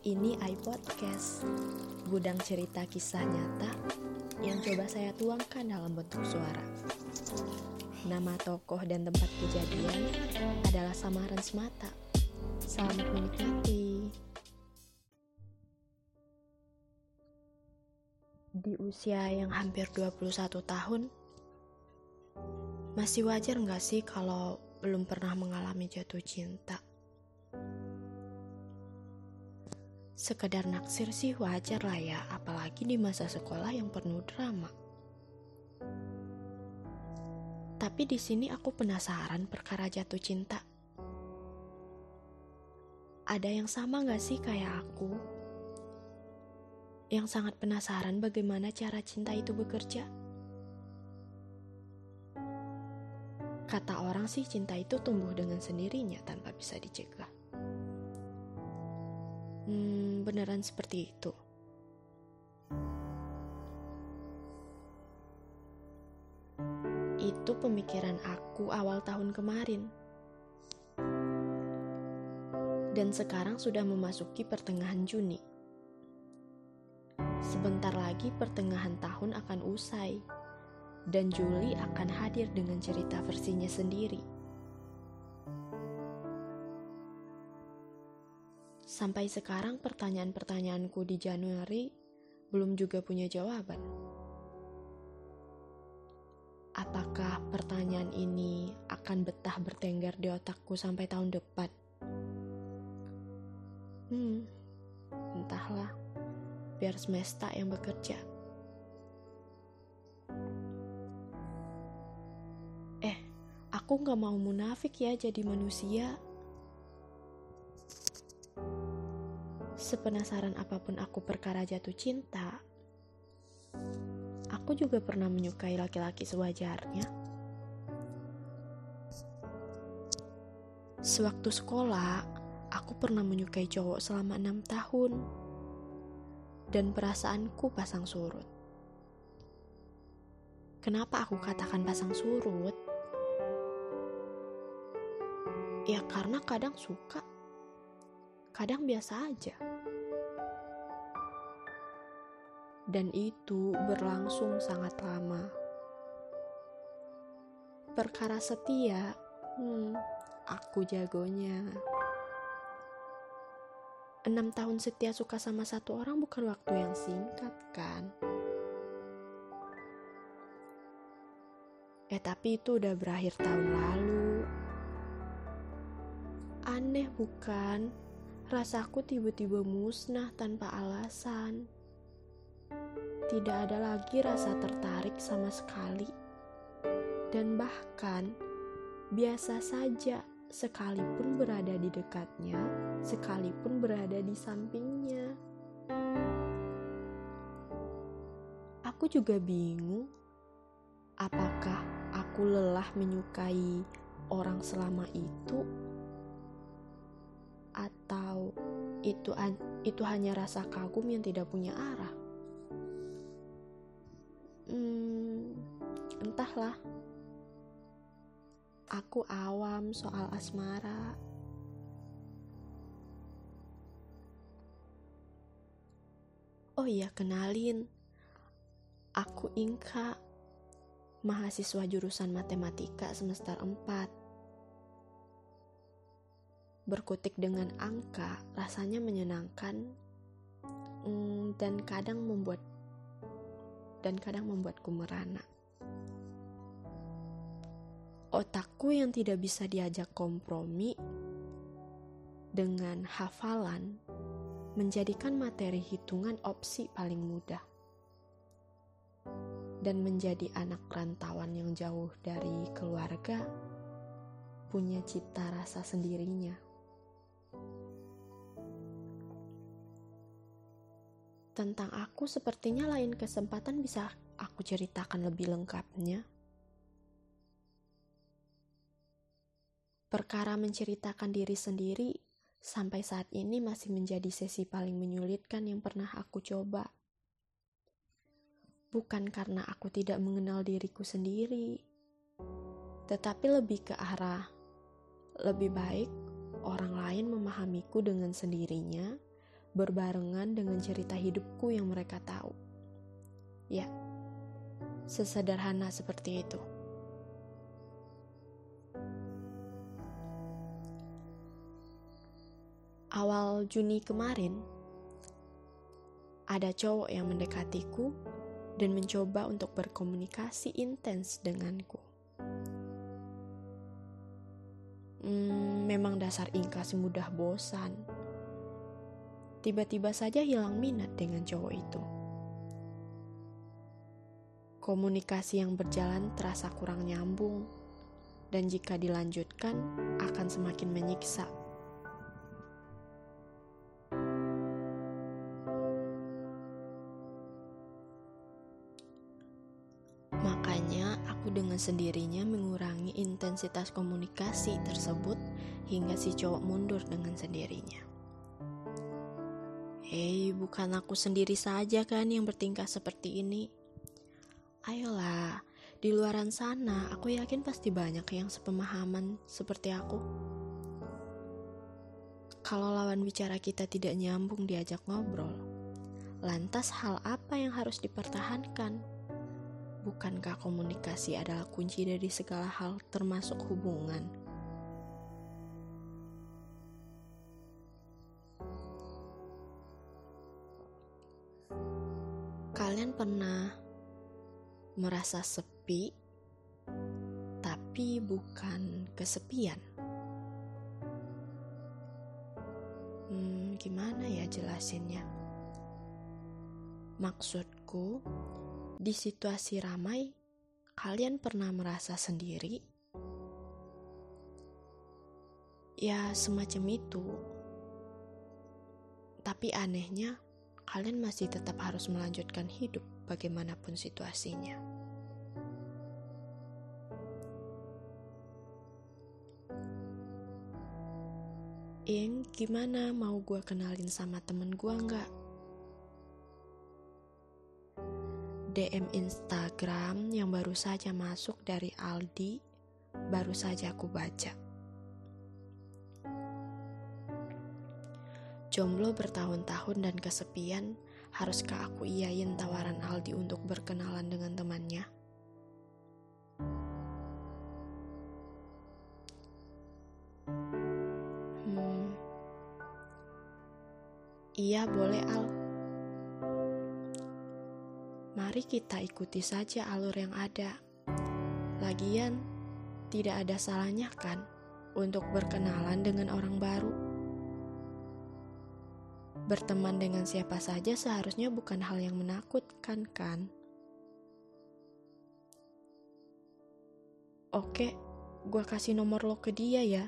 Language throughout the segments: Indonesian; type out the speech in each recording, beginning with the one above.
Ini iPodcast, gudang cerita kisah nyata yang coba saya tuangkan dalam bentuk suara. Nama tokoh dan tempat kejadian adalah samaran semata. Selamat menikmati. Di usia yang hampir 21 tahun, masih wajar nggak sih kalau belum pernah mengalami jatuh cinta? Sekedar naksir sih wajar lah ya, apalagi di masa sekolah yang penuh drama. Tapi di sini aku penasaran perkara jatuh cinta. Ada yang sama gak sih kayak aku? Yang sangat penasaran bagaimana cara cinta itu bekerja? Kata orang sih cinta itu tumbuh dengan sendirinya tanpa bisa dicegah. Hmm, beneran seperti itu. Itu pemikiran aku awal tahun kemarin. Dan sekarang sudah memasuki pertengahan Juni. Sebentar lagi pertengahan tahun akan usai, dan Juli akan hadir dengan cerita versinya sendiri. Sampai sekarang pertanyaan-pertanyaanku di Januari belum juga punya jawaban. Apakah pertanyaan ini akan betah bertengger di otakku sampai tahun depan? Hmm, entahlah. Biar semesta yang bekerja. Eh, aku gak mau munafik ya jadi manusia. Sepenasaran apa pun aku perkara jatuh cinta, aku juga pernah menyukai laki-laki sewajarnya. Sewaktu sekolah, aku pernah menyukai cowok selama enam tahun, dan perasaanku pasang surut. Kenapa aku katakan pasang surut? Ya karena kadang suka, kadang biasa aja. dan itu berlangsung sangat lama. Perkara setia, hmm, aku jagonya. Enam tahun setia suka sama satu orang bukan waktu yang singkat, kan? Eh, tapi itu udah berakhir tahun lalu. Aneh bukan? Rasaku tiba-tiba musnah tanpa alasan. Tidak ada lagi rasa tertarik sama sekali, dan bahkan biasa saja sekalipun berada di dekatnya, sekalipun berada di sampingnya. Aku juga bingung, apakah aku lelah menyukai orang selama itu, atau itu itu hanya rasa kagum yang tidak punya arah. Hmm, entahlah. Aku awam soal asmara. Oh iya, kenalin. Aku Inka, mahasiswa jurusan matematika semester 4. Berkutik dengan angka rasanya menyenangkan hmm, dan kadang membuat dan kadang membuatku merana. Otakku yang tidak bisa diajak kompromi dengan hafalan menjadikan materi hitungan opsi paling mudah. Dan menjadi anak rantauan yang jauh dari keluarga punya cita rasa sendirinya. Tentang aku sepertinya lain kesempatan bisa aku ceritakan lebih lengkapnya. Perkara menceritakan diri sendiri sampai saat ini masih menjadi sesi paling menyulitkan yang pernah aku coba. Bukan karena aku tidak mengenal diriku sendiri, tetapi lebih ke arah lebih baik orang lain memahamiku dengan sendirinya berbarengan dengan cerita hidupku yang mereka tahu. Ya, sesederhana seperti itu. Awal Juni kemarin, ada cowok yang mendekatiku dan mencoba untuk berkomunikasi intens denganku. Hmm, memang dasar Inka mudah bosan. Tiba-tiba saja hilang minat dengan cowok itu. Komunikasi yang berjalan terasa kurang nyambung, dan jika dilanjutkan akan semakin menyiksa. dengan sendirinya mengurangi intensitas komunikasi tersebut hingga si cowok mundur dengan sendirinya. Hei, bukan aku sendiri saja kan yang bertingkah seperti ini. Ayolah, di luaran sana aku yakin pasti banyak yang sepemahaman seperti aku. Kalau lawan bicara kita tidak nyambung diajak ngobrol, lantas hal apa yang harus dipertahankan? Bukankah komunikasi adalah kunci dari segala hal, termasuk hubungan? Kalian pernah merasa sepi, tapi bukan kesepian? Hmm, gimana ya jelasinnya? Maksudku, di situasi ramai, kalian pernah merasa sendiri? Ya, semacam itu. Tapi anehnya, kalian masih tetap harus melanjutkan hidup bagaimanapun situasinya. Ing, gimana mau gue kenalin sama temen gue nggak? DM Instagram yang baru saja masuk dari Aldi, baru saja aku baca. Jomblo bertahun-tahun dan kesepian, haruskah aku iyain tawaran Aldi untuk berkenalan dengan temannya? Hmm. Iya, boleh Al mari kita ikuti saja alur yang ada. Lagian, tidak ada salahnya kan untuk berkenalan dengan orang baru. Berteman dengan siapa saja seharusnya bukan hal yang menakutkan kan? Oke, gue kasih nomor lo ke dia ya.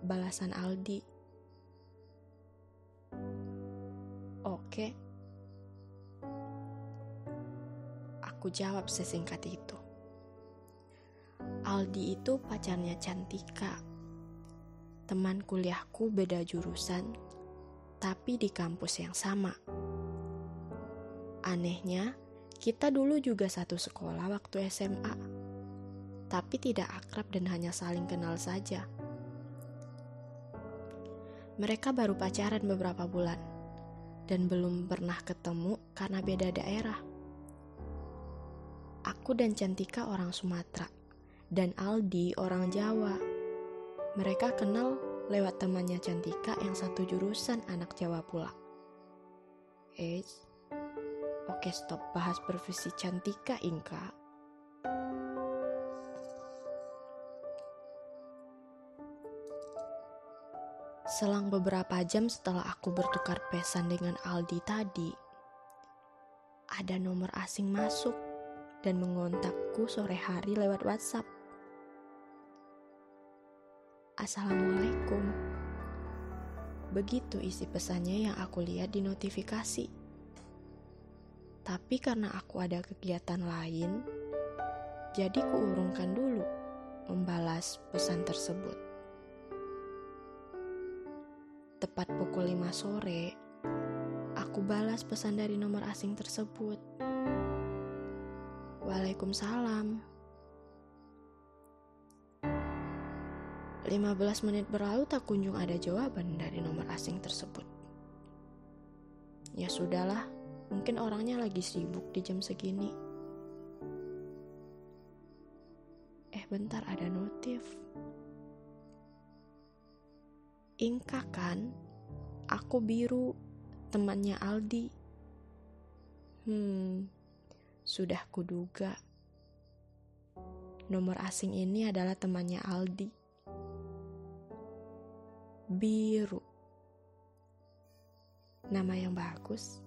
Balasan Aldi. Oke. Aku jawab sesingkat itu. Aldi itu pacarnya Cantika. Teman kuliahku beda jurusan, tapi di kampus yang sama. Anehnya, kita dulu juga satu sekolah waktu SMA, tapi tidak akrab dan hanya saling kenal saja. Mereka baru pacaran beberapa bulan dan belum pernah ketemu karena beda daerah. Aku dan Cantika orang Sumatera, dan Aldi orang Jawa. Mereka kenal lewat temannya Cantika yang satu jurusan anak Jawa pula. Eh, oke stop bahas profesi Cantika, Inka. Selang beberapa jam setelah aku bertukar pesan dengan Aldi tadi, ada nomor asing masuk dan mengontakku sore hari lewat WhatsApp. Assalamualaikum. Begitu isi pesannya yang aku lihat di notifikasi. Tapi karena aku ada kegiatan lain, jadi kuurungkan dulu membalas pesan tersebut. Tepat pukul 5 sore, aku balas pesan dari nomor asing tersebut. Waalaikumsalam. 15 menit berlalu tak kunjung ada jawaban dari nomor asing tersebut. Ya sudahlah, mungkin orangnya lagi sibuk di jam segini. Eh bentar ada notif. Inka kan? Aku biru, temannya Aldi. Hmm, sudah kuduga. Nomor asing ini adalah temannya Aldi biru. Nama yang bagus.